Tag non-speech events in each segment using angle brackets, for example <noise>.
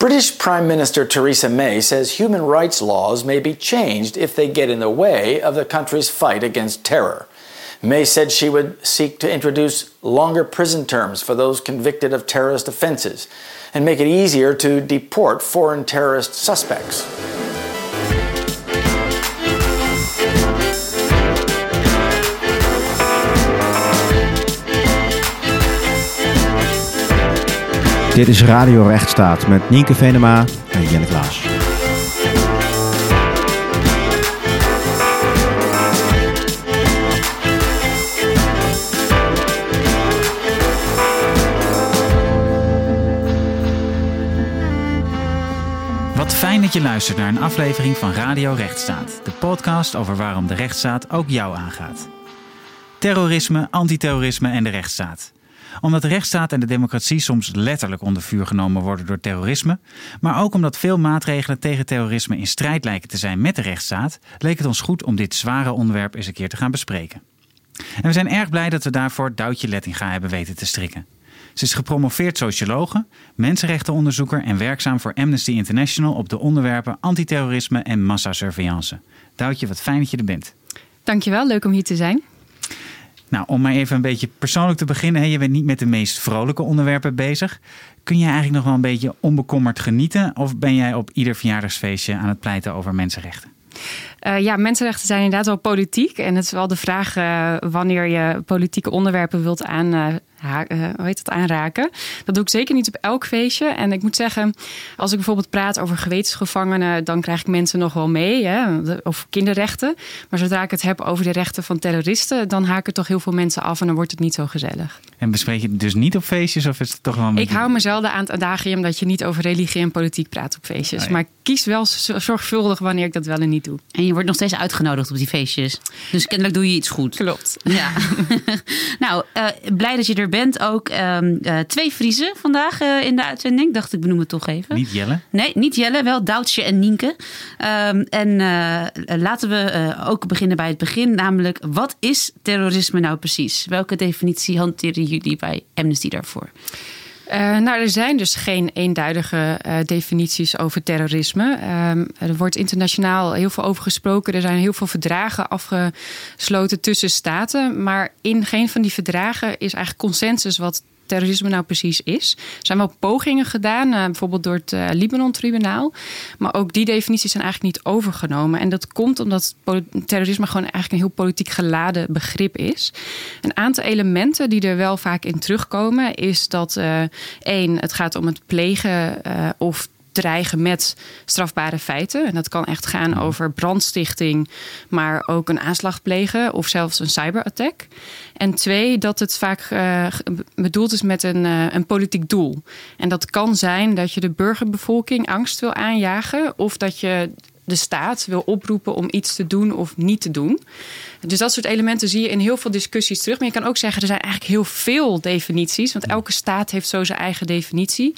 British Prime Minister Theresa May says human rights laws may be changed if they get in the way of the country's fight against terror. May said she would seek to introduce longer prison terms for those convicted of terrorist offenses and make it easier to deport foreign terrorist suspects. Dit is Radio Rechtsstaat met Nienke Venema en Jelle Klaas. Wat fijn dat je luistert naar een aflevering van Radio Rechtsstaat. De podcast over waarom de rechtsstaat ook jou aangaat. Terrorisme, antiterrorisme en de rechtsstaat omdat de rechtsstaat en de democratie soms letterlijk onder vuur genomen worden door terrorisme, maar ook omdat veel maatregelen tegen terrorisme in strijd lijken te zijn met de rechtsstaat, leek het ons goed om dit zware onderwerp eens een keer te gaan bespreken. En we zijn erg blij dat we daarvoor Doutje Lettinga hebben weten te strikken. Ze is gepromoveerd sociologe, mensenrechtenonderzoeker en werkzaam voor Amnesty International op de onderwerpen antiterrorisme en massasurveillance. Doutje, wat fijn dat je er bent. Dankjewel, leuk om hier te zijn. Nou, om maar even een beetje persoonlijk te beginnen. Je bent niet met de meest vrolijke onderwerpen bezig. Kun je eigenlijk nog wel een beetje onbekommerd genieten? Of ben jij op ieder verjaardagsfeestje aan het pleiten over mensenrechten? Uh, ja, mensenrechten zijn inderdaad wel politiek. En het is wel de vraag uh, wanneer je politieke onderwerpen wilt aan, uh, ha, hoe heet dat, aanraken. Dat doe ik zeker niet op elk feestje. En ik moet zeggen, als ik bijvoorbeeld praat over gewetensgevangenen, dan krijg ik mensen nog wel mee. Hè, of kinderrechten. Maar zodra ik het heb over de rechten van terroristen, dan haken toch heel veel mensen af en dan wordt het niet zo gezellig. En bespreek je het dus niet op feestjes of is het toch wel een Ik hou me zelden aan het adagium dat je niet over religie en politiek praat op feestjes. Oh ja. Maar ik kies wel zorgvuldig wanneer ik dat wel en niet doe. En je wordt nog steeds uitgenodigd op die feestjes. Dus kennelijk doe je iets goed. Klopt. Ja. <laughs> nou, uh, blij dat je er bent ook. Um, uh, twee Friesen vandaag uh, in de uitzending. Dacht, ik benoem het toch even. Niet Jelle? Nee, niet Jelle. Wel Doutje en Nienke. Um, en laten we ook beginnen bij het begin. Namelijk, wat is terrorisme nou precies? Welke definitie hanteren jullie bij Amnesty daarvoor? Uh, nou, er zijn dus geen eenduidige uh, definities over terrorisme. Um, er wordt internationaal heel veel over gesproken. Er zijn heel veel verdragen afgesloten tussen staten. Maar in geen van die verdragen is eigenlijk consensus wat terrorisme nou precies is. Er zijn wel pogingen gedaan, uh, bijvoorbeeld door het uh, Libanon-tribunaal. Maar ook die definities zijn eigenlijk niet overgenomen. En dat komt omdat terrorisme gewoon eigenlijk een heel politiek geladen begrip is. Een aantal elementen die er wel vaak in terugkomen, is dat uh, één, het gaat om het plegen of dreigen met strafbare feiten. En dat kan echt gaan over brandstichting, maar ook een aanslag plegen of zelfs een cyberattack. En twee, dat het vaak uh, bedoeld is met een, uh, een politiek doel. En dat kan zijn dat je de burgerbevolking angst wil aanjagen of dat je de staat wil oproepen om iets te doen of niet te doen. Dus dat soort elementen zie je in heel veel discussies terug. Maar je kan ook zeggen, er zijn eigenlijk heel veel definities. Want elke staat heeft zo zijn eigen definitie.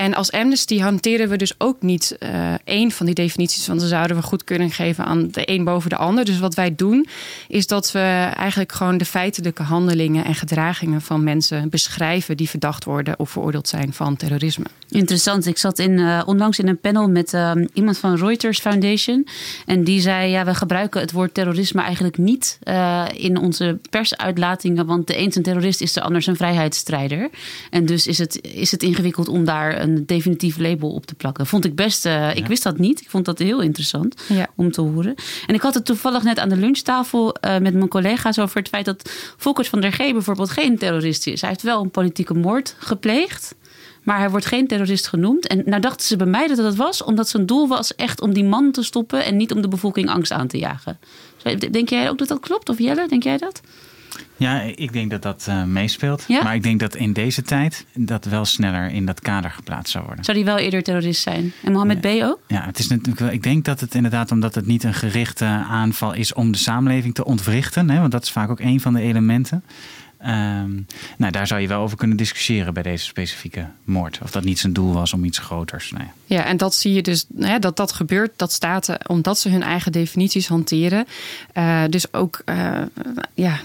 En als Amnesty hanteren we dus ook niet uh, één van die definities. Want dan zouden we goedkeuring geven aan de een boven de ander. Dus wat wij doen, is dat we eigenlijk gewoon de feitelijke handelingen en gedragingen van mensen beschrijven die verdacht worden of veroordeeld zijn van terrorisme. Interessant. Ik zat in, uh, onlangs in een panel met uh, iemand van Reuters Foundation. En die zei: ja, we gebruiken het woord terrorisme eigenlijk niet uh, in onze persuitlatingen. Want de een is een terrorist, is de ander een vrijheidsstrijder. En dus is het, is het ingewikkeld om daar een definitief label op te plakken. Vond ik best. Uh, ik wist dat niet. Ik vond dat heel interessant ja. om te horen. En ik had het toevallig net aan de lunchtafel met mijn collega's over het feit dat Volkert van der G bijvoorbeeld geen terrorist is. Hij heeft wel een politieke moord gepleegd. Maar hij wordt geen terrorist genoemd. En nou dachten ze bij mij dat dat was, omdat zijn doel was echt om die man te stoppen en niet om de bevolking angst aan te jagen. Denk jij ook dat dat klopt? Of Jelle, denk jij dat? Ja, ik denk dat dat uh, meespeelt. Ja? Maar ik denk dat in deze tijd dat wel sneller in dat kader geplaatst zou worden. Zou die wel eerder terrorist zijn? En Mohammed Ja. B ook? Ja, het is natuurlijk ik denk dat het inderdaad omdat het niet een gerichte aanval is om de samenleving te ontwrichten. Hè, want dat is vaak ook een van de elementen. Ehm, nou, daar zou je wel over kunnen discussiëren bij deze specifieke moord. Of dat niet zijn doel was om iets groters. Nee. Ja, en dat zie je dus, hè, dat dat gebeurt, dat staten, omdat ze hun eigen definities hanteren. Uh, dus ook uh, ja,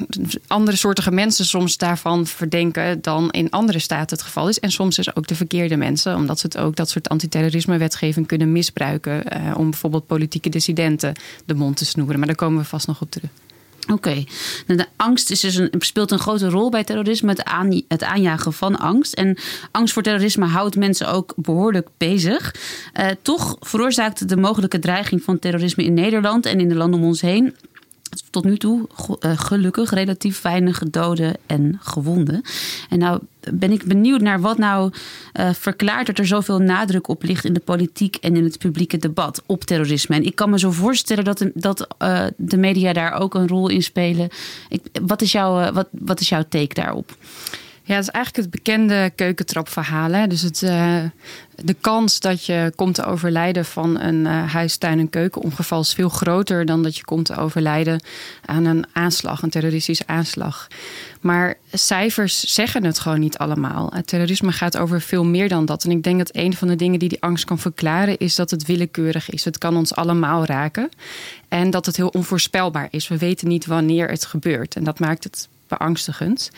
andere soortige mensen soms daarvan verdenken dan in andere staten het geval is. En soms dus ook de verkeerde mensen, omdat ze het ook dat soort antiterrorisme-wetgeving kunnen misbruiken. Uh, om bijvoorbeeld politieke dissidenten de mond te snoeren. Maar daar komen we vast nog op terug. Oké, de angst is dus speelt een grote rol bij terrorisme, het, aan, het, aanjagen van angst. En angst voor terrorisme houdt mensen ook behoorlijk bezig. Uh, toch veroorzaakt de mogelijke dreiging van terrorisme in Nederland en in de landen om ons heen tot nu toe eh, gelukkig relatief weinig doden en gewonden. En nou ben ik benieuwd naar wat nou uh, verklaart dat er zoveel nadruk op ligt in de politiek en in het publieke debat op terrorisme. En ik kan me zo voorstellen dat de, dat, uh, de media daar ook een rol in spelen. Ik, wat, is jouw, wat, wat is jouw take daarop? Ja, het is eigenlijk het bekende keukentrapverhaal. Hè? Dus het, uh, de kans dat je komt te overlijden van een uh, huis, tuin- en keukenongeval is veel groter dan dat je komt te overlijden aan een aanslag, een terroristische aanslag. Maar cijfers zeggen het gewoon niet allemaal. Terrorisme gaat over veel meer dan dat. En ik denk dat een van de dingen die die angst kan verklaren is dat het willekeurig is. Het kan ons allemaal raken. En dat het heel onvoorspelbaar is. We weten niet wanneer het gebeurt. En dat maakt het beangstigend.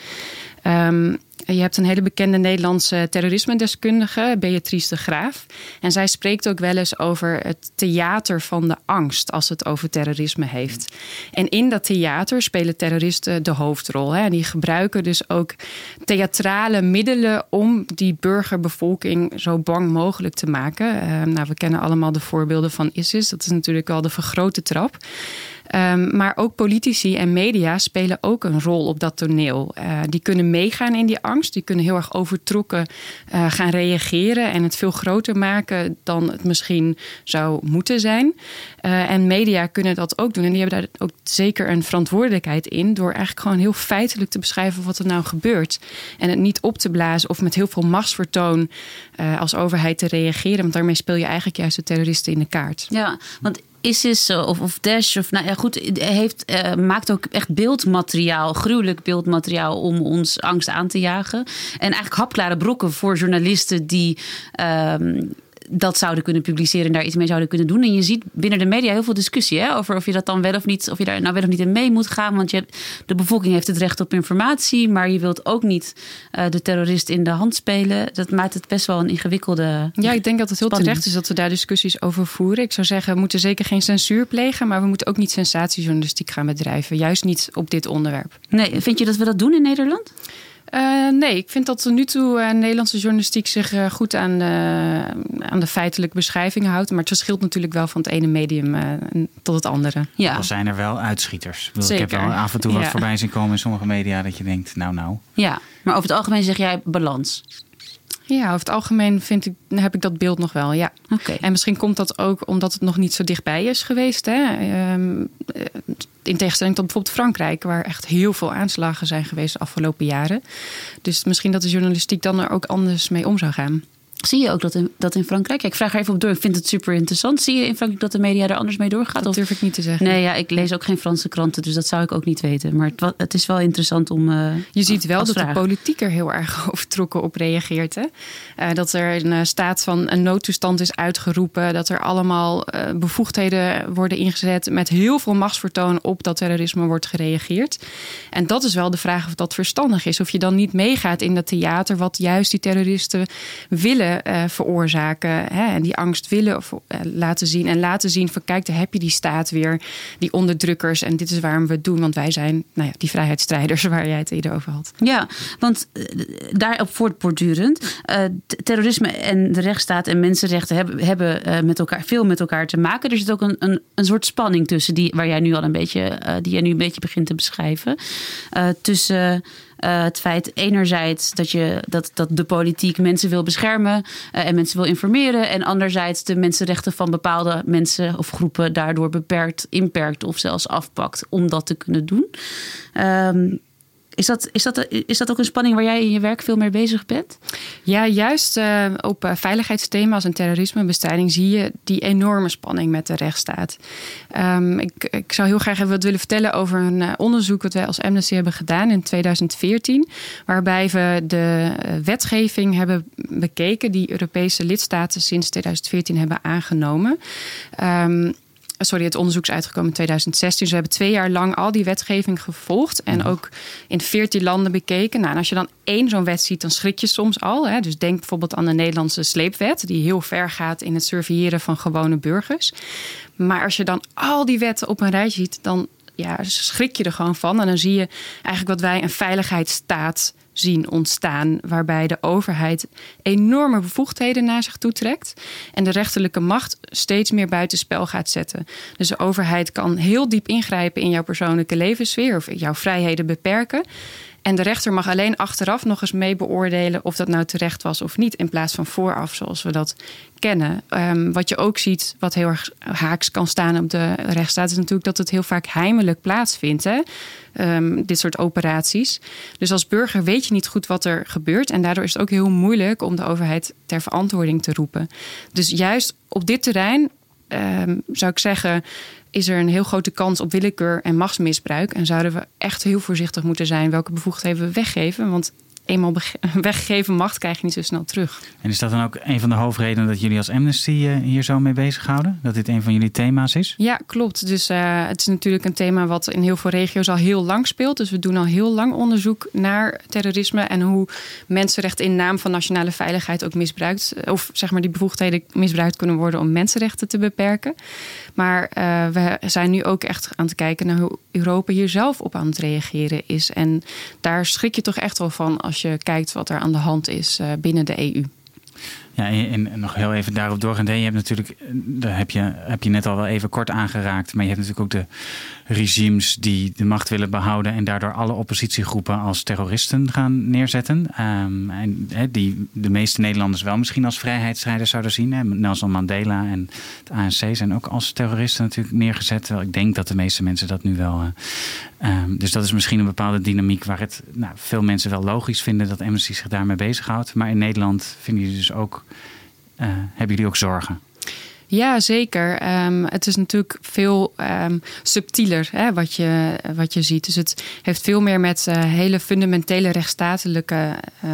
Um, je hebt een hele bekende Nederlandse terrorisme-deskundige, Beatrice de Graaf. En zij spreekt ook wel eens over het theater van de angst als het over terrorisme heeft. En in dat theater spelen terroristen de hoofdrol. Hè. En die gebruiken dus ook theatrale middelen om die burgerbevolking zo bang mogelijk te maken. Uh, nou, we kennen allemaal de voorbeelden van ISIS. Dat is natuurlijk wel de vergrote trap. Um, maar ook politici en media spelen ook een rol op dat toneel. Uh, die kunnen meegaan in die angst. Die kunnen heel erg overtrokken uh, gaan reageren en het veel groter maken dan het misschien zou moeten zijn. Uh, en media kunnen dat ook doen. En die hebben daar ook zeker een verantwoordelijkheid in. Door eigenlijk gewoon heel feitelijk te beschrijven wat er nou gebeurt. En het niet op te blazen of met heel veel machtsvertoon als overheid te reageren. Want daarmee speel je eigenlijk juist de terroristen in de kaart. Ja, want ISIS of, of Daesh, of nou ja, goed, heeft, uh, maakt ook echt beeldmateriaal, gruwelijk beeldmateriaal om ons angst aan te jagen. En eigenlijk hapklare brokken voor journalisten die. Uh, dat zouden kunnen publiceren en daar iets mee zouden kunnen doen. En je ziet binnen de media heel veel discussie hè, over of je dat dan wel of niet, of je daar nou wel of niet in mee moet gaan. Want je hebt, de bevolking heeft het recht op informatie, maar je wilt ook niet uh, de terrorist in de hand spelen. Dat maakt het best wel een ingewikkelde. Ja, ik denk dat het heel spanning. terecht is dat we daar discussies over voeren. Ik zou zeggen, we moeten zeker geen censuur plegen, maar we moeten ook niet sensatiejournalistiek gaan bedrijven. Juist niet op dit onderwerp. Nee, vind je dat we dat doen in Nederland? Uh, nee, ik vind dat tot nu toe uh, Nederlandse journalistiek zich uh, goed aan, aan de feitelijke beschrijvingen houdt. Maar het verschilt natuurlijk wel van het ene medium tot het andere. Ja. Dan zijn er wel uitschieters. Ik, ik heb wel af en toe wat ja. voorbij zien komen in sommige media dat je denkt, nou nou. Ja, maar over het algemeen zeg jij balans. Ja, over het algemeen vind ik, heb ik dat beeld nog wel, ja. Okay. En misschien komt dat ook omdat het nog niet zo dichtbij is geweest. Hè? In tegenstelling tot bijvoorbeeld Frankrijk, waar echt heel veel aanslagen zijn geweest de afgelopen jaren. Dus misschien dat de journalistiek dan er ook anders mee om zou gaan. Zie je ook dat in, dat in Frankrijk? Ik vraag er even op door. Ik vind het super interessant. Zie je in Frankrijk dat de media er anders mee doorgaat? Dat durf ik niet te zeggen. Nee, ja, ik lees ook geen Franse kranten, dus dat zou ik ook niet weten. Maar het, het is wel interessant om. Uh, je ziet wel dat de politiek er heel erg <laughs> overtrokken op reageert. Hè? Uh, dat er een staat van een noodtoestand is uitgeroepen. Dat er allemaal bevoegdheden worden ingezet. Met heel veel machtsvertoon op dat terrorisme wordt gereageerd. En dat is wel de vraag of dat verstandig is. Of je dan niet meegaat in dat theater, wat juist die terroristen willen uh, veroorzaken. Hè, en die angst willen of, uh, laten zien. En laten zien van kijk, daar heb je die staat weer. Die onderdrukkers. En dit is waarom we het doen. Want wij zijn nou ja, die vrijheidsstrijders <laughs> waar jij het eerder over had. Ja, want uh, daarop voortbordurend. terrorisme en de rechtsstaat en mensenrechten hebben, hebben met elkaar, veel met elkaar te maken. Er zit ook een, een, een soort spanning tussen die waar jij nu al een beetje, die jij nu een beetje begint te beschrijven. tussen uh, het feit enerzijds dat, je, dat, dat de politiek mensen wil beschermen uh, en mensen wil informeren. En anderzijds de mensenrechten van bepaalde mensen of groepen daardoor beperkt, inperkt of zelfs afpakt om dat te kunnen doen. Um, Is dat, is, dat, is dat ook een spanning waar jij in je werk veel mee bezig bent? Ja, juist uh, op uh, veiligheidsthema's en terrorismebestrijding zie je die enorme spanning met de rechtsstaat. Um, ik, ik zou heel graag even wat willen vertellen over een uh, onderzoek dat wij als Amnesty hebben gedaan in 2014, waarbij we de wetgeving hebben bekeken die Europese lidstaten sinds 2014 hebben aangenomen. Um, sorry, het onderzoek is uitgekomen in 2016. Dus we hebben twee jaar lang al die wetgeving gevolgd. En ook in 14 landen bekeken. Nou, en als je dan één zo'n wet ziet, dan schrik je soms al. Hè? Dus denk bijvoorbeeld aan de Nederlandse sleepwet, die heel ver gaat in het surveilleren van gewone burgers. Maar als je dan al die wetten op een rij ziet, dan ja, schrik je er gewoon van. En dan zie je eigenlijk wat wij een veiligheidsstaat zien ontstaan, waarbij de overheid enorme bevoegdheden naar zich toe trekt en de rechterlijke macht steeds meer buitenspel gaat zetten. Dus de overheid kan heel diep ingrijpen in jouw persoonlijke levenssfeer of jouw vrijheden beperken. En de rechter mag alleen achteraf nog eens mee beoordelen of dat nou terecht was of niet, in plaats van vooraf, zoals we dat kennen. Um, wat je ook ziet, wat heel erg haaks kan staan op de rechtsstaat, is natuurlijk dat het heel vaak heimelijk plaatsvindt. Hè? Um, dit soort operaties. Dus als burger weet je niet goed wat er gebeurt. En daardoor is het ook heel moeilijk om de overheid ter verantwoording te roepen. Dus juist op dit terrein um, zou ik zeggen is er een heel grote kans op willekeur en machtsmisbruik. En zouden we echt heel voorzichtig moeten zijn welke bevoegdheden we weggeven. Want eenmaal <laughs> weggegeven macht krijg je niet zo snel terug. En is dat dan ook een van de hoofdredenen dat jullie als Amnesty uh, hier zo mee bezighouden? Dat dit een van jullie thema's is? Ja, klopt. Dus uh, het is natuurlijk een thema wat in heel veel regio's al heel lang speelt. Dus we doen al heel lang onderzoek naar terrorisme en hoe mensenrechten in naam van nationale veiligheid ook misbruikt, of zeg maar die bevoegdheden misbruikt kunnen worden om mensenrechten te beperken. Maar uh, we zijn nu ook echt aan het kijken naar hoe Europa hier zelf op aan het reageren is. En daar schrik je toch echt wel van als je kijkt wat er aan de hand is uh, binnen de EU. Ja, en, nog heel even daarop doorgaan. Je hebt natuurlijk, daar heb je, heb je net al wel even kort aangeraakt. Maar je hebt natuurlijk ook de regimes die de macht willen behouden. en daardoor alle oppositiegroepen als terroristen gaan neerzetten. Um, en die de meeste Nederlanders wel misschien als vrijheidsstrijders zouden zien. Hè. Nelson Mandela en het ANC zijn ook als terroristen natuurlijk neergezet. Ik denk dat de meeste mensen dat nu wel. Uh, um, dus dat is misschien een bepaalde dynamiek waar het nou, veel mensen wel logisch vinden dat Amnesty zich daarmee bezighoudt. Maar in Nederland vinden jullie dus ook uh, hebben jullie ook zorgen? Ja, zeker. Um, het is natuurlijk veel um, subtieler hè, wat, je, wat je ziet. Dus het heeft veel meer met uh, hele fundamentele rechtsstatelijke uh,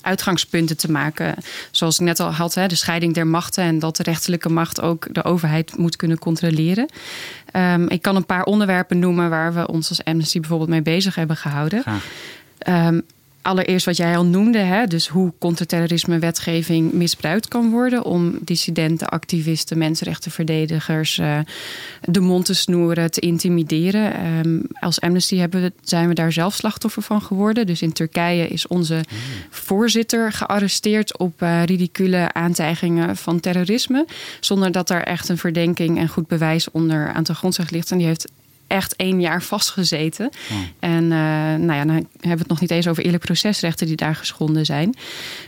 uitgangspunten te maken. Zoals ik net al had, hè, de scheiding der machten en dat de rechterlijke macht ook de overheid moet kunnen controleren. Um, ik kan een paar onderwerpen noemen waar we ons als Amnesty bijvoorbeeld mee bezig hebben gehouden. Allereerst wat jij al noemde, hè, dus hoe conterterrorisme wetgeving misbruikt kan worden om dissidenten, activisten, mensenrechtenverdedigers uh, de mond te snoeren, te intimideren. Um, als Amnesty hebben we, zijn we daar zelf slachtoffer van geworden. Dus in Turkije is onze voorzitter gearresteerd op uh, ridicule aantijgingen van terrorisme, zonder dat daar echt een verdenking en goed bewijs onder aan de grondslag ligt. En die heeft echt één jaar vastgezeten. Oh. En uh, nou ja, dan hebben we het nog niet eens over eerlijk procesrechten die daar geschonden zijn.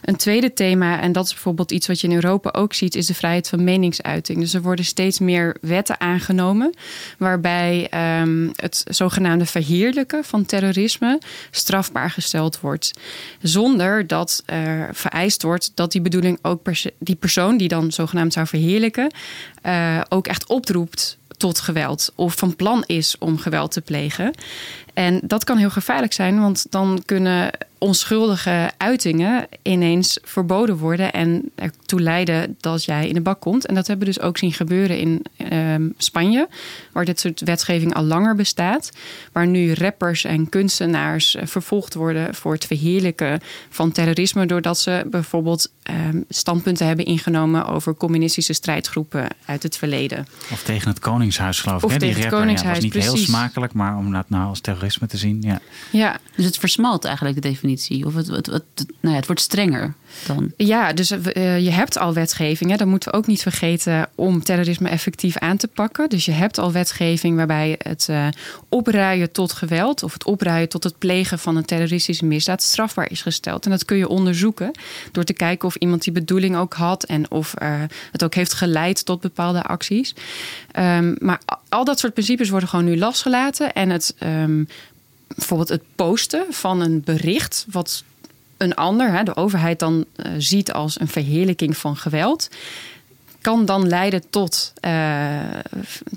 Een tweede thema, en dat is bijvoorbeeld iets wat je in Europa ook ziet, is de vrijheid van meningsuiting. Dus er worden steeds meer wetten aangenomen waarbij um, het zogenaamde verheerlijken van terrorisme strafbaar gesteld wordt. Zonder dat er vereist wordt dat die bedoeling ook die persoon die dan zogenaamd zou verheerlijken, uh, ook echt oproept tot geweld of van plan is om geweld te plegen. En dat kan heel gevaarlijk zijn, want dan kunnen onschuldige uitingen ineens verboden worden en ertoe leiden dat jij in de bak komt. En dat hebben we dus ook zien gebeuren in ehm, Spanje, waar dit soort wetgeving al langer bestaat. Waar nu rappers en kunstenaars eh, vervolgd worden voor het verheerlijken van terrorisme, doordat ze bijvoorbeeld ehm, standpunten hebben ingenomen over communistische strijdgroepen uit het verleden. Of tegen het Koningshuis, geloof ik. Of tegen het Koningshuis. Ja, was niet heel smakelijk, maar om dat nou als terrorisme te zien. Ja. ja. Dus het versmalt eigenlijk de definitie of het, het, het, nou ja, het wordt strenger dan? Ja, dus uh, je hebt al wetgeving. Hè, dat moeten we ook niet vergeten om terrorisme effectief aan te pakken. Dus je hebt al wetgeving waarbij het uh, opruien tot geweld of het opruien tot het plegen van een terroristische misdaad strafbaar is gesteld. En dat kun je onderzoeken door te kijken of iemand die bedoeling ook had en of uh, het ook heeft geleid tot bepaalde acties. Um, maar al dat soort principes worden gewoon nu losgelaten. En het um, bijvoorbeeld het posten van een bericht, wat een ander, hè, de overheid, dan uh, ziet als een verheerlijking van geweld kan dan leiden tot, uh,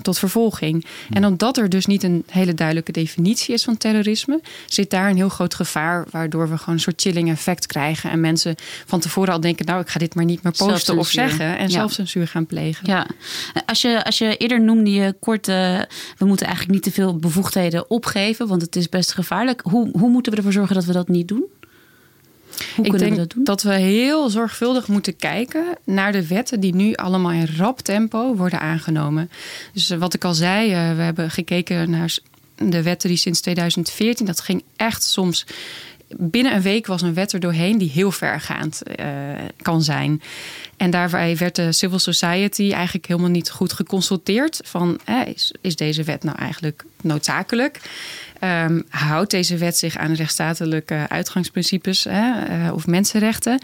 tot vervolging. En omdat er dus niet een hele duidelijke definitie is van terrorisme, zit daar een heel groot gevaar, waardoor we gewoon een soort chilling effect krijgen. En mensen van tevoren al denken, nou, ik ga dit maar niet meer posten of zeggen. En ja. zelfcensuur gaan plegen. Ja, als je, als je eerder noemde je kort, uh, we moeten eigenlijk niet te veel bevoegdheden opgeven, want het is best gevaarlijk. Hoe, hoe moeten we ervoor zorgen dat we dat niet doen? Hoe ik denk we dat, doen? dat we heel zorgvuldig moeten kijken naar de wetten die nu allemaal in rap tempo worden aangenomen. Dus wat ik al zei, uh, we hebben gekeken naar de wetten die sinds 2014, dat ging echt soms binnen een week was een wet er doorheen die heel vergaand uh, kan zijn. En daarbij werd de civil society eigenlijk helemaal niet goed geconsulteerd van is, is deze wet nou eigenlijk noodzakelijk? Um, houdt deze wet zich aan rechtsstatelijke uitgangsprincipes hè, uh, of mensenrechten?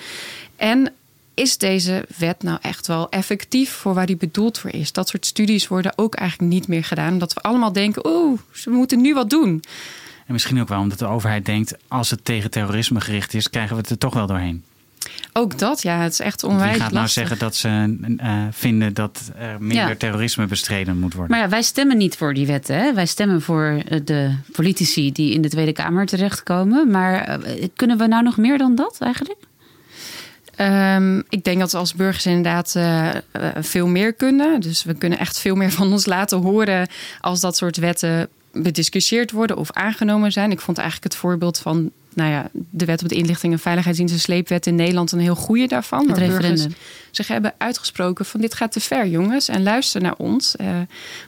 En is deze wet nou echt wel effectief voor waar die bedoeld voor is? Dat soort studies worden ook eigenlijk niet meer gedaan, omdat we allemaal denken: oeh, we moeten nu wat doen. En misschien ook wel omdat de overheid denkt: als het tegen terrorisme gericht is, krijgen we het er toch wel doorheen. Ook dat, ja, het is echt onwijs Wie gaat nou zeggen dat ze uh, vinden dat er minder ja. terrorisme bestreden moet worden? Maar ja, wij stemmen niet voor die wetten. Hè? Wij stemmen voor de politici die in de Tweede Kamer terechtkomen. Maar uh, kunnen we nou nog meer dan dat eigenlijk? Um, ik denk dat we als burgers inderdaad uh, veel meer kunnen. Dus we kunnen echt veel meer van ons laten horen als dat soort wetten bediscussieerd worden of aangenomen zijn. Ik vond eigenlijk het voorbeeld van nou ja, de wet op de inlichting en veiligheidsdienst en sleepwet in Nederland een heel goede daarvan. Het referendum. Zich hebben uitgesproken van dit gaat te ver, jongens. En luister naar ons. Uh,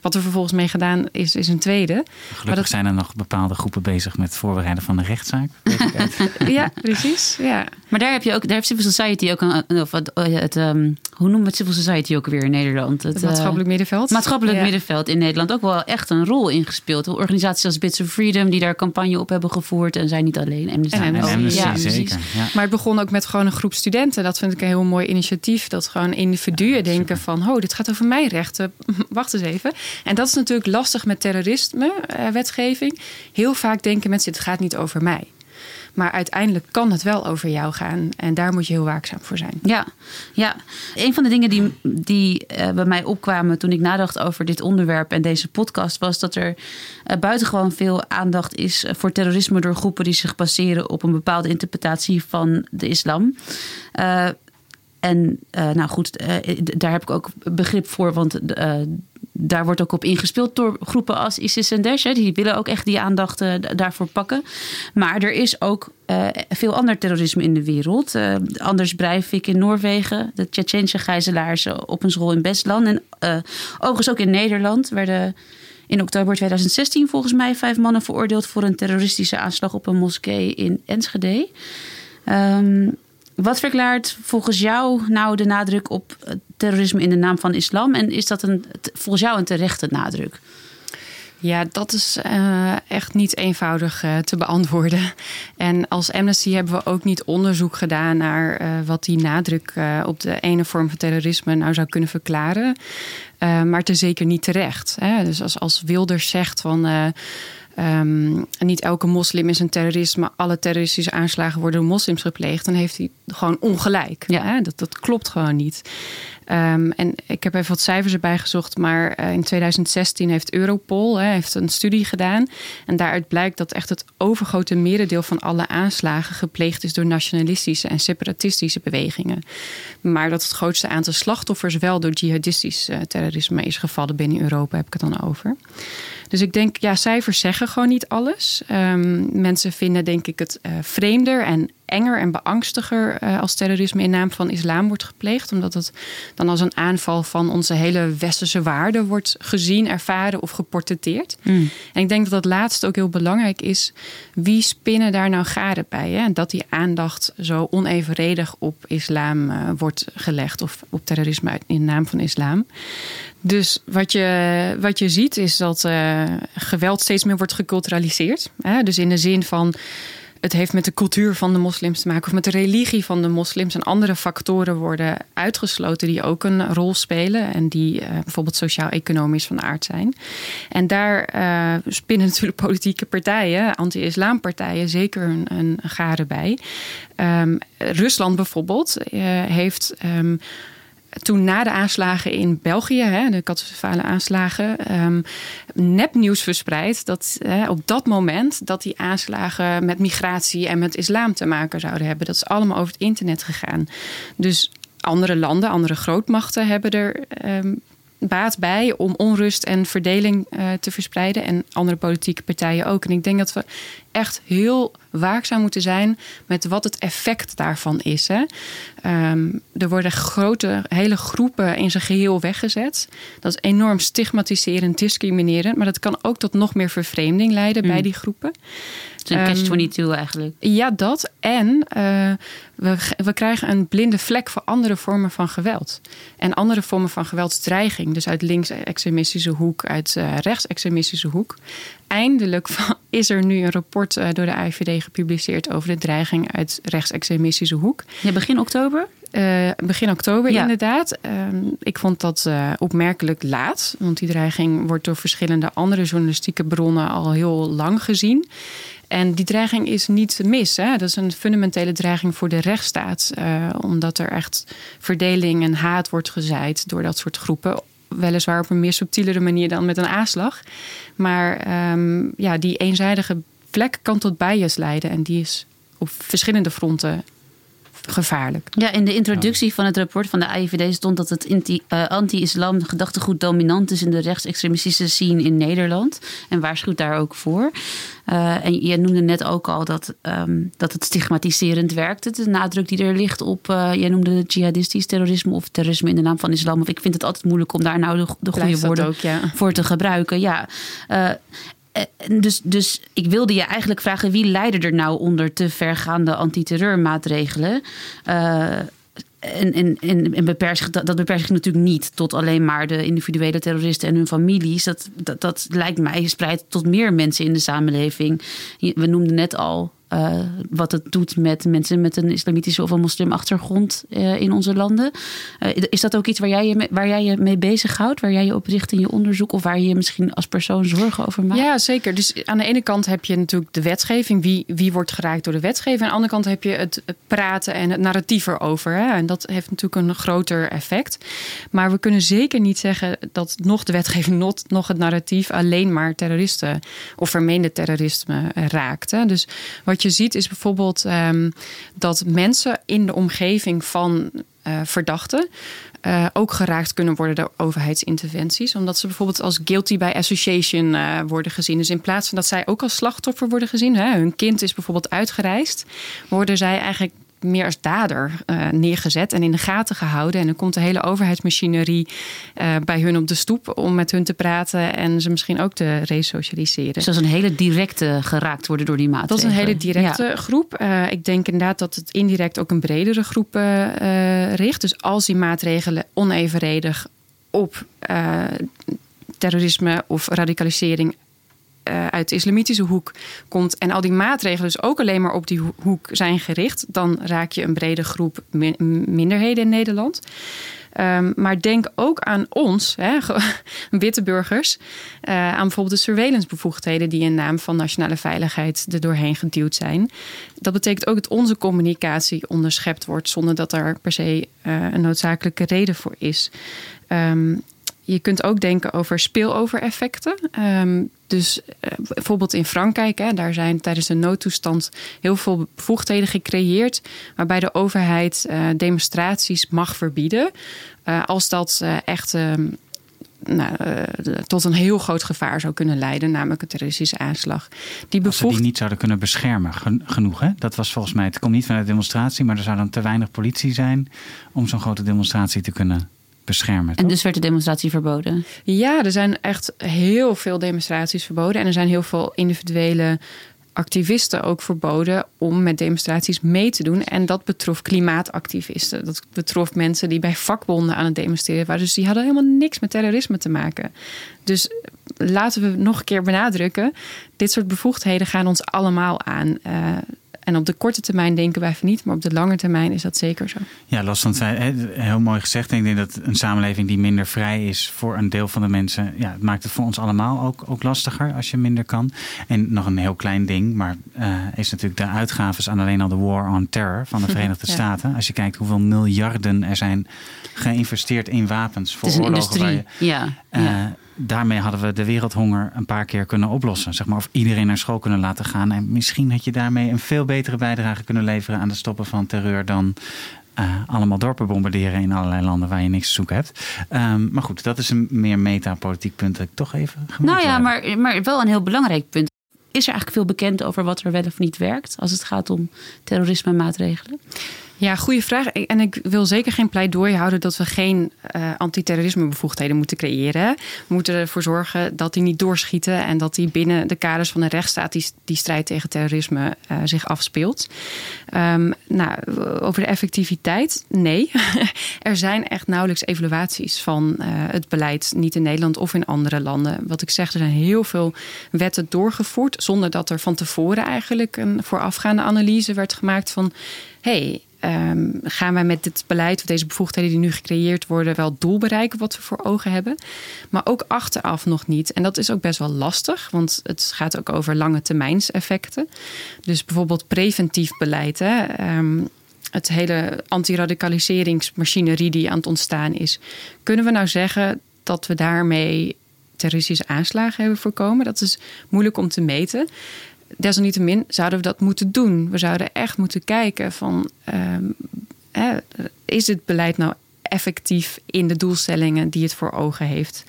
wat er vervolgens mee gedaan is, is een tweede. Gelukkig maar dat... zijn er nog bepaalde groepen bezig met het voorbereiden van de rechtszaak. <laughs> ja, precies. Ja. Maar daar heb je ook, daar heeft Civil Society ook een, of het, het um, hoe noemen we het Civil Society ook weer in Nederland? Het, het maatschappelijk uh, middenveld. Maatschappelijk ja. middenveld in Nederland ook wel echt een rol ingespeeld. Organisaties als Bits of Freedom die daar campagne op hebben gevoerd en zijn niet alleen. Amnesty. En Amnesty, ja, zeker. Ja. Maar het begon ook met gewoon een groep studenten. Dat vind ik een heel mooi initiatief. Dat gewoon individuen ja, denken van... oh, dit gaat over mijn rechten. <laughs> Wacht eens even. En dat is natuurlijk lastig met terrorisme-wetgeving. heel vaak denken mensen, het gaat niet over mij. Maar uiteindelijk kan het wel over jou gaan. En daar moet je heel waakzaam voor zijn. Ja, ja. een van de dingen die, die uh, bij mij opkwamen toen ik nadacht over dit onderwerp en deze podcast, was dat er uh, buitengewoon veel aandacht is voor terrorisme door groepen die zich baseren op een bepaalde interpretatie van de islam. Uh, en nou goed, daar heb ik ook begrip voor, want daar wordt ook op ingespeeld door groepen als ISIS en Daesh. Die willen ook echt die aandacht daarvoor pakken. Maar er is ook veel ander terrorisme in de wereld. Anders Breivik in Noorwegen. De Tsjetsjeense gijzelaars op een school in Bestland. En overigens ook in Nederland werden in oktober 2016 volgens mij vijf mannen veroordeeld... voor een terroristische aanslag op een moskee in Enschede. Um, wat verklaart volgens jou nou de nadruk op terrorisme in de naam van islam? En is dat een, volgens jou een terechte nadruk? Ja, dat is uh, echt niet eenvoudig uh, te beantwoorden. En als Amnesty hebben we ook niet onderzoek gedaan naar uh, wat die nadruk op de ene vorm van terrorisme nou zou kunnen verklaren. maar is zeker niet terecht. Hè? Dus als, als Wilders zegt van Um, niet elke moslim is een terrorist, maar alle terroristische aanslagen worden door moslims gepleegd. Dan heeft hij gewoon ongelijk. Ja. Hè? Dat, dat klopt gewoon niet. Um, en ik heb even wat cijfers erbij gezocht, maar uh, in 2016 heeft Europol hè, heeft een studie gedaan. En daaruit blijkt dat echt het overgrote merendeel van alle aanslagen gepleegd is door nationalistische en separatistische bewegingen. Maar dat het grootste aantal slachtoffers wel door jihadistisch uh, terrorisme is gevallen binnen Europa, heb ik het dan over. Dus ik denk, ja, cijfers zeggen gewoon niet alles. Um, mensen vinden, denk ik, het uh, vreemder en enger en beangstiger uh, als terrorisme in naam van islam wordt gepleegd. Omdat het dan als een aanval van onze hele westerse waarden wordt gezien, ervaren of geportretteerd. Mm. En ik denk dat dat laatste ook heel belangrijk is. Wie spinnen daar nou garen bij? Hè? En dat die aandacht zo onevenredig op islam uh, wordt gelegd of op terrorisme in naam van islam. Dus wat je, wat je ziet is dat uh, geweld steeds meer wordt geculturaliseerd. Hè? Dus in de zin van het heeft met de cultuur van de moslims te maken of met de religie van de moslims en andere factoren worden uitgesloten die ook een rol spelen en die uh, bijvoorbeeld sociaal-economisch van aard zijn. En daar uh, spinnen <laughs> natuurlijk politieke partijen, anti-islampartijen, zeker een, een garen bij. Um, Rusland bijvoorbeeld uh, heeft. Um, toen na de aanslagen in België, hè, de catastrofale aanslagen, um, nepnieuws verspreid dat op dat moment dat die aanslagen met migratie en met islam te maken zouden hebben. Dat is allemaal over het internet gegaan. Dus andere landen, andere grootmachten hebben er um, baat bij om onrust en verdeling uh, te verspreiden. En andere politieke partijen ook. En ik denk dat we echt heel waakzaam moeten zijn met wat het effect daarvan is. Hè. Um, er worden grote, hele groepen in zijn geheel weggezet. Dat is enorm stigmatiserend, discriminerend. Maar dat kan ook tot nog meer vervreemding leiden mm. bij die groepen. Het is een catch-22 um, eigenlijk. Ja, dat. En uh, we, we krijgen een blinde vlek voor andere vormen van geweld. En andere vormen van geweldsdreiging. Dus uit links-extremistische hoek, uit uh, rechts-extremistische hoek. Eindelijk <laughs> is er nu een rapport uh, door de AIVD gepubliceerd over de dreiging uit rechtsextremistische hoek. Ja, begin oktober? Uh, begin oktober ja. inderdaad. Uh, ik vond dat uh, opmerkelijk laat. Want die dreiging wordt door verschillende andere journalistieke bronnen al heel lang gezien. En die dreiging is niet mis. Hè? Dat is een fundamentele dreiging voor de rechtsstaat. Omdat er echt verdeling en haat wordt gezaaid door dat soort groepen. Weliswaar op een meer subtielere manier dan met een aanslag. Maar um, ja, die eenzijdige vlek kan tot bias leiden. En die is op verschillende fronten gevaarlijk. Ja, in de introductie van het rapport van de AIVD stond dat het uh, anti-islam gedachtegoed dominant is in de rechtsextremistische scene in Nederland. En waarschuwt daar ook voor. Uh, en je noemde net ook al dat, um, dat het stigmatiserend werkt. De nadruk die er ligt op, uh, jij noemde het jihadistisch terrorisme of terrorisme in de naam van islam. Of ik vind het altijd moeilijk om daar nou de, de goede woorden ook, ja. voor te gebruiken. Ja. Uh, dus, dus ik wilde je eigenlijk vragen: wie leidde er nou onder te vergaande antiterreurmaatregelen? Uh, en, en, en, en beperkt dat, dat natuurlijk niet tot alleen maar de individuele terroristen en hun families. Dat, dat, dat lijkt mij spreidt tot meer mensen in de samenleving. We noemden net al uh, wat het doet met mensen met een islamitische of een moslimachtergrond uh, in onze landen. Uh, is dat ook iets waar jij, je mee, waar jij je mee bezighoudt, waar jij je op richt in je onderzoek of waar je je misschien als persoon zorgen over maakt? Ja, zeker. Dus aan de ene kant heb je natuurlijk de wetgeving, wie, wie wordt geraakt door de wetgeving. Aan de andere kant heb je het praten en het narratief erover. Hè? En dat heeft natuurlijk een groter effect. Maar we kunnen zeker niet zeggen dat nog de wetgeving, nog, nog het narratief alleen maar terroristen of vermeende terrorisme raakt. Dus wat wat je ziet is bijvoorbeeld um, dat mensen in de omgeving van uh, verdachten uh, ook geraakt kunnen worden door overheidsinterventies. Omdat ze bijvoorbeeld als guilty by association uh, worden gezien. Dus in plaats van dat zij ook als slachtoffer worden gezien, hè, hun kind is bijvoorbeeld uitgereisd, worden zij eigenlijk meer als dader uh, neergezet en in de gaten gehouden. En dan komt de hele overheidsmachinerie uh, bij hun op de stoep om met hun te praten en ze misschien ook te resocialiseren. Dus dat is een hele directe geraakt worden door die maatregelen. Dat is een hele directe ja. groep. Uh, ik denk inderdaad dat het indirect ook een bredere groep richt. Dus als die maatregelen onevenredig op terrorisme of radicalisering uh, uit de islamitische hoek komt en al die maatregelen dus ook alleen maar op die hoek zijn gericht, dan raak je een brede groep min minderheden in Nederland. Um, maar denk ook aan ons, hè, <laughs> witte burgers, uh, aan bijvoorbeeld de surveillancebevoegdheden die in naam van nationale veiligheid er doorheen geduwd zijn. Dat betekent ook dat onze communicatie onderschept wordt zonder dat er per se uh, een noodzakelijke reden voor is. Um, je kunt ook denken over spillover-effecten. Um, dus uh, bijvoorbeeld in Frankrijk, hè, daar zijn tijdens de noodtoestand heel veel bevoegdheden gecreëerd. waarbij de overheid uh, demonstraties mag verbieden. Uh, als dat echt. Nou, tot een heel groot gevaar zou kunnen leiden, namelijk een terroristische aanslag. Die bevoegd... Als ze die niet zouden kunnen beschermen, genoeg. Hè? Dat was volgens mij, het komt niet vanuit de demonstratie, maar er zou dan te weinig politie zijn om zo'n grote demonstratie te kunnen beschermen. En dus werd de demonstratie verboden? Ja, er zijn echt heel veel demonstraties verboden. En er zijn heel veel individuele activisten ook verboden om met demonstraties mee te doen. En dat betrof klimaatactivisten. Dat betrof mensen die bij vakbonden aan het demonstreren waren. Dus die hadden helemaal niks met terrorisme te maken. Dus laten we nog een keer benadrukken: dit soort bevoegdheden gaan ons allemaal aan. Uh, En op de korte termijn denken wij van niet, maar op de lange termijn is dat zeker zo. Ja, het feit, heel mooi gezegd. Ik denk dat een samenleving die minder vrij is voor een deel van de mensen, ja, het maakt het voor ons allemaal ook, ook lastiger als je minder kan. En nog een heel klein ding, maar uh, is natuurlijk de uitgaves aan alleen al de War on Terror van de <laughs> Verenigde Staten. Als je kijkt hoeveel miljarden er zijn geïnvesteerd in wapens voor oorlogen. Waar je, ja. Uh, ja daarmee hadden we de wereldhonger een paar keer kunnen oplossen. Zeg maar, of iedereen naar school kunnen laten gaan. En misschien had je daarmee een veel betere bijdrage kunnen leveren aan het stoppen van terreur dan uh, allemaal dorpen bombarderen in allerlei landen waar je niks te zoeken hebt. Um, maar goed, dat is een meer metapolitiek punt dat ik toch even. Nou ja, maar, maar wel een heel belangrijk punt. Is er eigenlijk veel bekend over wat er wel of niet werkt als het gaat om terrorisme maatregelen? Ja, goede vraag. En ik wil zeker geen pleidooi houden dat we geen uh, antiterrorismebevoegdheden moeten creëren. We moeten ervoor zorgen dat die niet doorschieten en dat die binnen de kaders van de rechtsstaat die, die strijd tegen terrorisme uh, zich afspeelt. Um, nou, over de effectiviteit, nee. <laughs> er zijn echt nauwelijks evaluaties van uh, het beleid, niet in Nederland of in andere landen. Wat ik zeg, er zijn heel veel wetten doorgevoerd zonder dat er van tevoren eigenlijk een voorafgaande analyse werd gemaakt van hey, um, gaan wij met dit beleid of deze bevoegdheden die nu gecreëerd worden wel het doel bereiken wat we voor ogen hebben. Maar ook achteraf nog niet. En dat is ook best wel lastig, want het gaat ook over lange termijnseffecten. Dus bijvoorbeeld preventief beleid. Hè, um, het hele antiradicaliseringsmachinerie die aan het ontstaan is. Kunnen we nou zeggen dat we daarmee terroristische aanslagen hebben voorkomen? Dat is moeilijk om te meten desalniettemin zouden we dat moeten doen. We zouden echt moeten kijken van... Hè, is dit beleid nou effectief in de doelstellingen die het voor ogen heeft?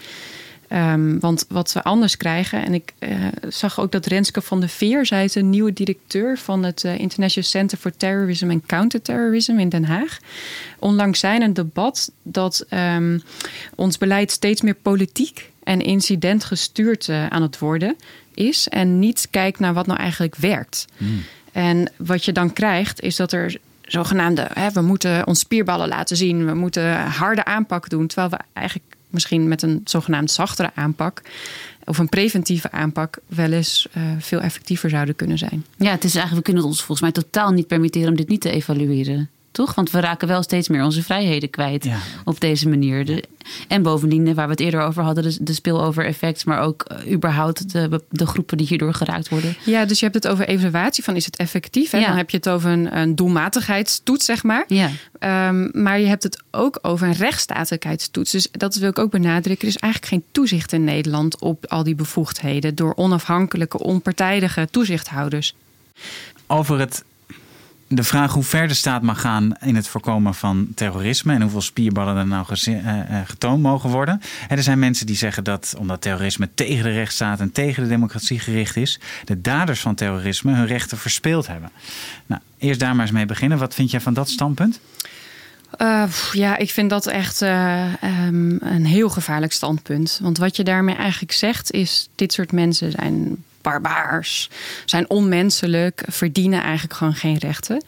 Um, want wat we anders krijgen, en ik uh, zag ook dat Renske van der Veer, zij is een nieuwe directeur van het uh, International Center for Terrorism and Counterterrorism in Den Haag. Onlangs zijn een debat dat um, ons beleid steeds meer politiek en incidentgestuurd uh, aan het worden is en niet kijkt naar wat nou eigenlijk werkt. Hmm. En wat je dan krijgt, is dat er zogenaamde, hè, we moeten ons spierballen laten zien, we moeten harde aanpak doen, terwijl we eigenlijk misschien met een zogenaamd zachtere aanpak of een preventieve aanpak wel eens uh, veel effectiever zouden kunnen zijn. Ja, het is eigenlijk, we kunnen het ons volgens mij totaal niet permitteren om dit niet te evalueren toch? Want we raken wel steeds meer onze vrijheden kwijt op deze manier. De, en bovendien, waar we het eerder over hadden, de, de spillover-effect, maar ook uh, überhaupt de, de groepen die hierdoor geraakt worden. Ja, dus je hebt het over evaluatie van is het effectief? Hè? Ja. Dan heb je het over een, een doelmatigheidstoets, zeg maar. Ja. Um, maar je hebt het ook over een rechtsstatelijkheidstoets. Dus dat wil ik ook benadrukken. Er is eigenlijk geen toezicht in Nederland op al die bevoegdheden door onafhankelijke, onpartijdige toezichthouders. Over het de vraag hoe ver de staat mag gaan in het voorkomen van terrorisme en hoeveel spierballen er nou eh, eh, getoond mogen worden. er zijn mensen die zeggen dat omdat terrorisme tegen de rechtsstaat en tegen de democratie gericht is, de daders van terrorisme hun rechten verspeeld hebben. Nou, eerst daar maar eens mee beginnen. Wat vind jij van dat standpunt? Uh, ja, ik vind dat echt um, een heel gevaarlijk standpunt. Want wat je daarmee eigenlijk zegt is: dit soort mensen zijn barbaars, zijn onmenselijk, verdienen eigenlijk gewoon geen rechten.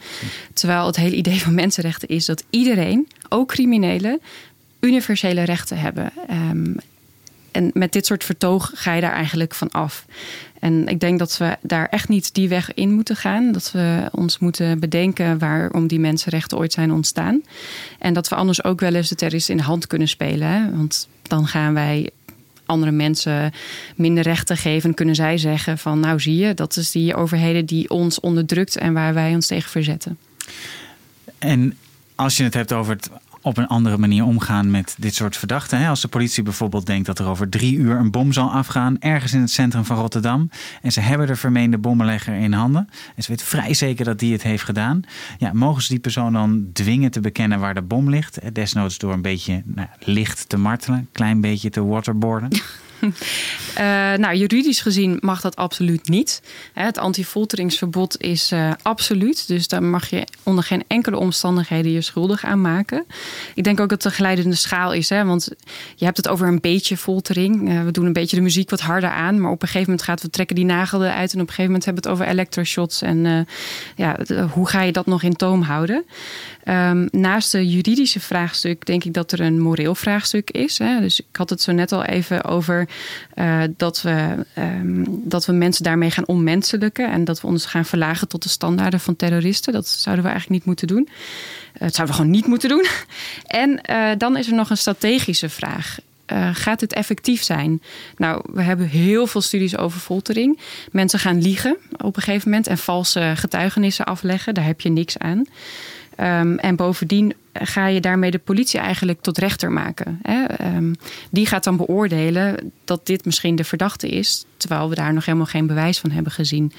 Terwijl het hele idee van mensenrechten is dat iedereen, ook criminelen, universele rechten hebben. Um, en met dit soort vertoog ga je daar eigenlijk van af. En ik denk dat we daar echt niet die weg in moeten gaan. Dat we ons moeten bedenken waarom die mensenrechten ooit zijn ontstaan. En dat we anders ook wel eens de terroristen in de hand kunnen spelen. Hè? Want dan gaan wij andere mensen minder rechten geven, kunnen zij zeggen van nou zie je, dat is die overheden die ons onderdrukt en waar wij ons tegen verzetten. En als je het hebt over het op een andere manier omgaan met dit soort verdachten. Als de politie bijvoorbeeld denkt dat er over drie uur een bom zal afgaan, ergens in het centrum van Rotterdam. En ze hebben de vermeende bommenlegger in handen. En ze weten vrij zeker dat die het heeft gedaan. Ja, mogen ze die persoon dan dwingen te bekennen waar de bom ligt? Desnoods door een beetje nou, licht te martelen, een klein beetje te waterboarden. Uh, nou, juridisch gezien mag dat absoluut niet. Het antifolteringsverbod is uh, absoluut. Dus daar mag je onder geen enkele omstandigheden je schuldig aan maken. Ik denk ook dat het een geleidende schaal is. Hè? Want je hebt het over een beetje foltering. Uh, we doen een beetje de muziek wat harder aan. Maar op een gegeven moment gaat we trekken die nagel eruit. En op een gegeven moment hebben we het over electroshots. En ja, hoe ga je dat nog in toom houden? Um, naast de juridische vraagstuk denk ik dat er een moreel vraagstuk is. Hè? Dus ik had het zo net al even over uh, dat, we, um, dat we mensen daarmee gaan onmenselijken en dat we ons gaan verlagen tot de standaarden van terroristen. Dat zouden we eigenlijk niet moeten doen. Dat zouden we gewoon niet moeten doen. <laughs> En uh, dan is er nog een strategische vraag. Gaat het effectief zijn? Nou, we hebben heel veel studies over foltering. Mensen gaan liegen op een gegeven moment en valse getuigenissen afleggen. Daar heb je niks aan. Um, en bovendien ga je daarmee de politie eigenlijk tot rechter maken. Hè? Um, die gaat dan beoordelen dat dit misschien de verdachte is, terwijl we daar nog helemaal geen bewijs van hebben gezien.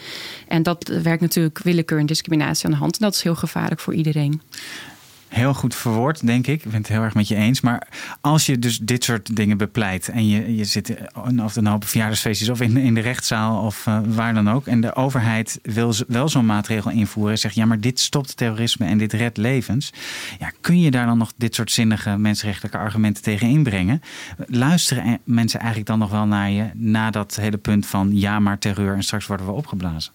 En dat werkt natuurlijk willekeur en discriminatie aan de hand. En dat is heel gevaarlijk voor iedereen heel goed verwoord, denk ik. Ik ben het heel erg met je eens. Maar als je dus dit soort dingen bepleit en je, je zit of het nou op verjaardagsfeestjes of in, in de rechtszaal of uh, waar dan ook. En de overheid wil wel zo'n maatregel invoeren. Zegt ja, maar dit stopt terrorisme en dit redt levens. Ja, kun je daar dan nog dit soort zinnige mensenrechtelijke argumenten tegen inbrengen? Luisteren mensen eigenlijk dan nog wel naar je na dat hele punt van ja, maar terreur en straks worden we opgeblazen?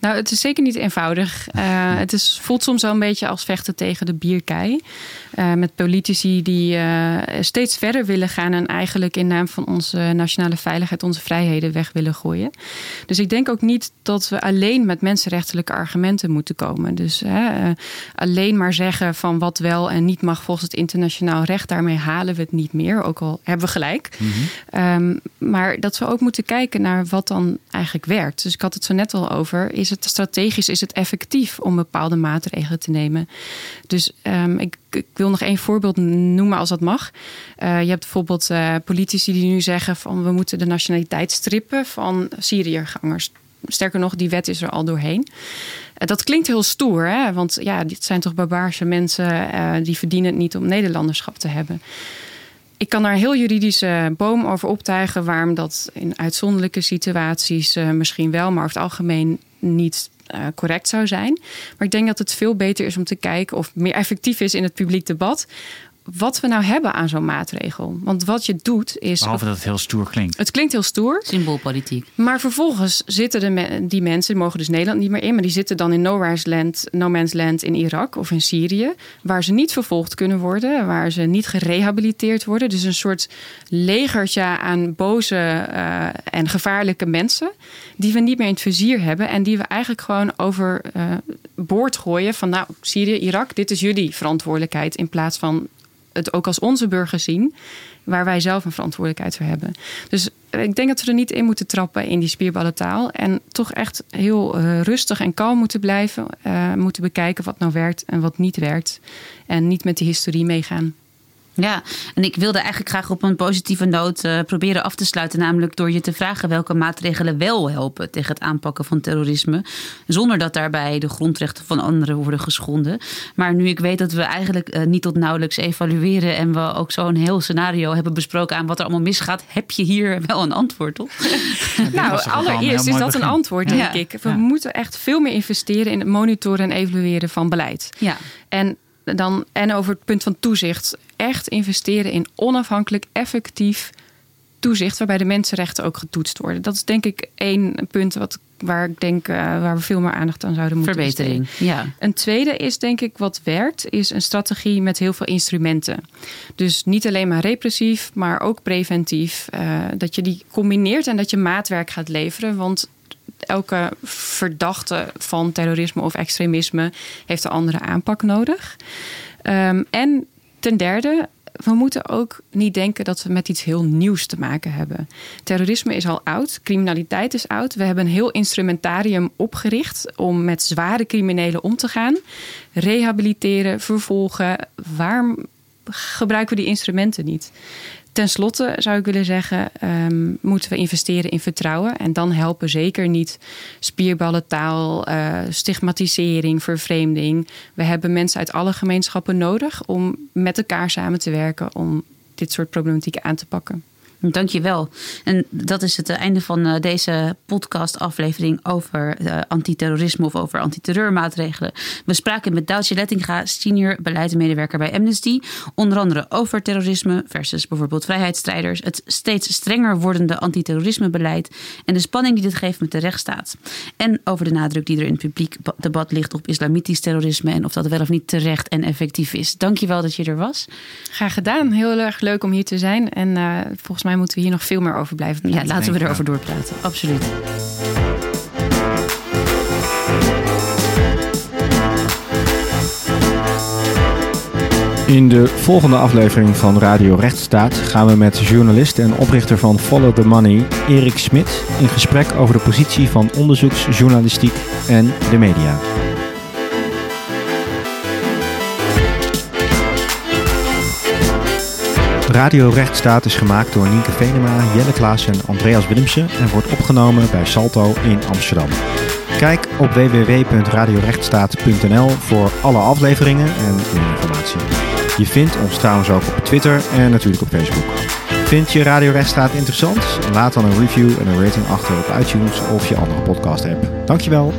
Nou, het is zeker niet eenvoudig. Uh, <laughs> het is, voelt soms wel een beetje als vechten tegen de Uh, met politici die uh, steeds verder willen gaan en eigenlijk in naam van onze nationale veiligheid onze vrijheden weg willen gooien. Dus ik denk ook niet dat we alleen met mensenrechtelijke argumenten moeten komen. Dus alleen maar zeggen van wat wel en niet mag volgens het internationaal recht, daarmee halen we het niet meer. Ook al hebben we gelijk. Mm -hmm. um, maar dat we ook moeten kijken naar wat dan eigenlijk werkt. Dus ik had het zo net al over. Is het strategisch, is het effectief om bepaalde maatregelen te nemen? Dus um, ik, ik, wil nog één voorbeeld noemen als dat mag. Uh, je hebt bijvoorbeeld uh, politici die nu zeggen van we moeten de nationaliteit strippen van Syriëgangers. Sterker nog, die wet is er al doorheen. Uh, dat klinkt heel stoer, hè? want ja, dit zijn toch barbaarse mensen die verdienen het niet om Nederlanderschap te hebben. Ik kan daar een heel juridische boom over optuigen waarom dat in uitzonderlijke situaties misschien wel, maar over het algemeen niet uh, correct zou zijn. Maar ik denk dat het veel beter is om te kijken of meer effectief is in het publiek debat wat we nou hebben aan zo'n maatregel. Want wat je doet is. Behalve dat het heel stoer klinkt. Het klinkt heel stoer. Symboolpolitiek. Maar vervolgens zitten de me die mensen, die mogen dus Nederland niet meer in, maar die zitten dan in nowhere's land, no man's land in Irak of in Syrië, waar ze niet vervolgd kunnen worden, waar ze niet gerehabiliteerd worden. Dus een soort legertje aan boze uh, en gevaarlijke mensen, die we niet meer in het vizier hebben en die we eigenlijk gewoon over uh, boord gooien van, nou, Syrië, Irak, dit is jullie verantwoordelijkheid in plaats van het ook als onze burgers zien, waar wij zelf een verantwoordelijkheid voor hebben. Dus ik denk dat we er niet in moeten trappen in die spierballentaal en toch echt heel uh, rustig en kalm moeten blijven, uh, moeten bekijken wat nou werkt en wat niet werkt en niet met de historie meegaan. Ja, en ik wilde eigenlijk graag op een positieve noot uh, proberen af te sluiten. Namelijk door je te vragen welke maatregelen wel helpen tegen het aanpakken van terrorisme. Zonder dat daarbij de grondrechten van anderen worden geschonden. Maar nu ik weet dat we eigenlijk uh, niet tot nauwelijks evalueren. en we ook zo'n heel scenario hebben besproken aan wat er allemaal misgaat. heb je hier wel een antwoord op? <laughs> nou, allereerst is dat begin. een antwoord, denk ja. ik. We ja. moeten echt veel meer investeren in het monitoren en evalueren van beleid. Ja. En dan, en over het punt van toezicht. Echt investeren in onafhankelijk, effectief toezicht. waarbij de mensenrechten ook getoetst worden. Dat is denk ik één punt wat, waar ik denk uh, waar we veel meer aandacht aan zouden moeten Verbetering, besteden. ja. Een tweede is denk ik wat werkt, is een strategie met heel veel instrumenten. Dus niet alleen maar repressief, maar ook preventief. Uh, dat je die combineert en dat je maatwerk gaat leveren. Want elke verdachte van terrorisme of extremisme heeft een andere aanpak nodig. Um, en ten derde, we moeten ook niet denken dat we met iets heel nieuws te maken hebben. Terrorisme is al oud, criminaliteit is oud. We hebben een heel instrumentarium opgericht om met zware criminelen om te gaan. Rehabiliteren, vervolgen. Waarom gebruiken we die instrumenten niet? Ten slotte zou ik willen zeggen, um, moeten we investeren in vertrouwen. En dan helpen zeker niet spierballentaal, uh, stigmatisering, vervreemding. We hebben mensen uit alle gemeenschappen nodig om met elkaar samen te werken om dit soort problematieken aan te pakken. Dank je wel. En dat is het einde van uh, deze podcast-aflevering over uh, antiterrorisme of over antiterreurmaatregelen. We spraken met Douwtje Lettinga, senior beleidsmedewerker bij Amnesty. Onder andere over terrorisme versus bijvoorbeeld vrijheidsstrijders. Het steeds strenger wordende antiterrorismebeleid. En de spanning die dit geeft met de rechtsstaat. En over de nadruk die er in het publiek debat ligt op islamitisch terrorisme. En of dat wel of niet terecht en effectief is. Dank je wel dat je er was. Graag gedaan. Heel erg leuk om hier te zijn. En volgens mij mij moeten we hier nog veel meer over blijven praten. Ja, laten we erover doorpraten. Absoluut. In de volgende aflevering van Radio Rechtsstaat gaan we met journalist en oprichter van Follow the Money, Erik Smit, in gesprek over de positie van onderzoeksjournalistiek en de media. Radio Rechtsstaat is gemaakt door Nienke Venema, Jelle Klaas en Andreas Willemsen en wordt opgenomen bij Salto in Amsterdam. Kijk op www.radiorechtsstaat.nl voor alle afleveringen en meer informatie. Je vindt ons trouwens ook op Twitter en natuurlijk op Facebook. Vind je Radio Rechtsstaat interessant? Laat dan een review en een rating achter op iTunes of je andere podcast app. Dankjewel.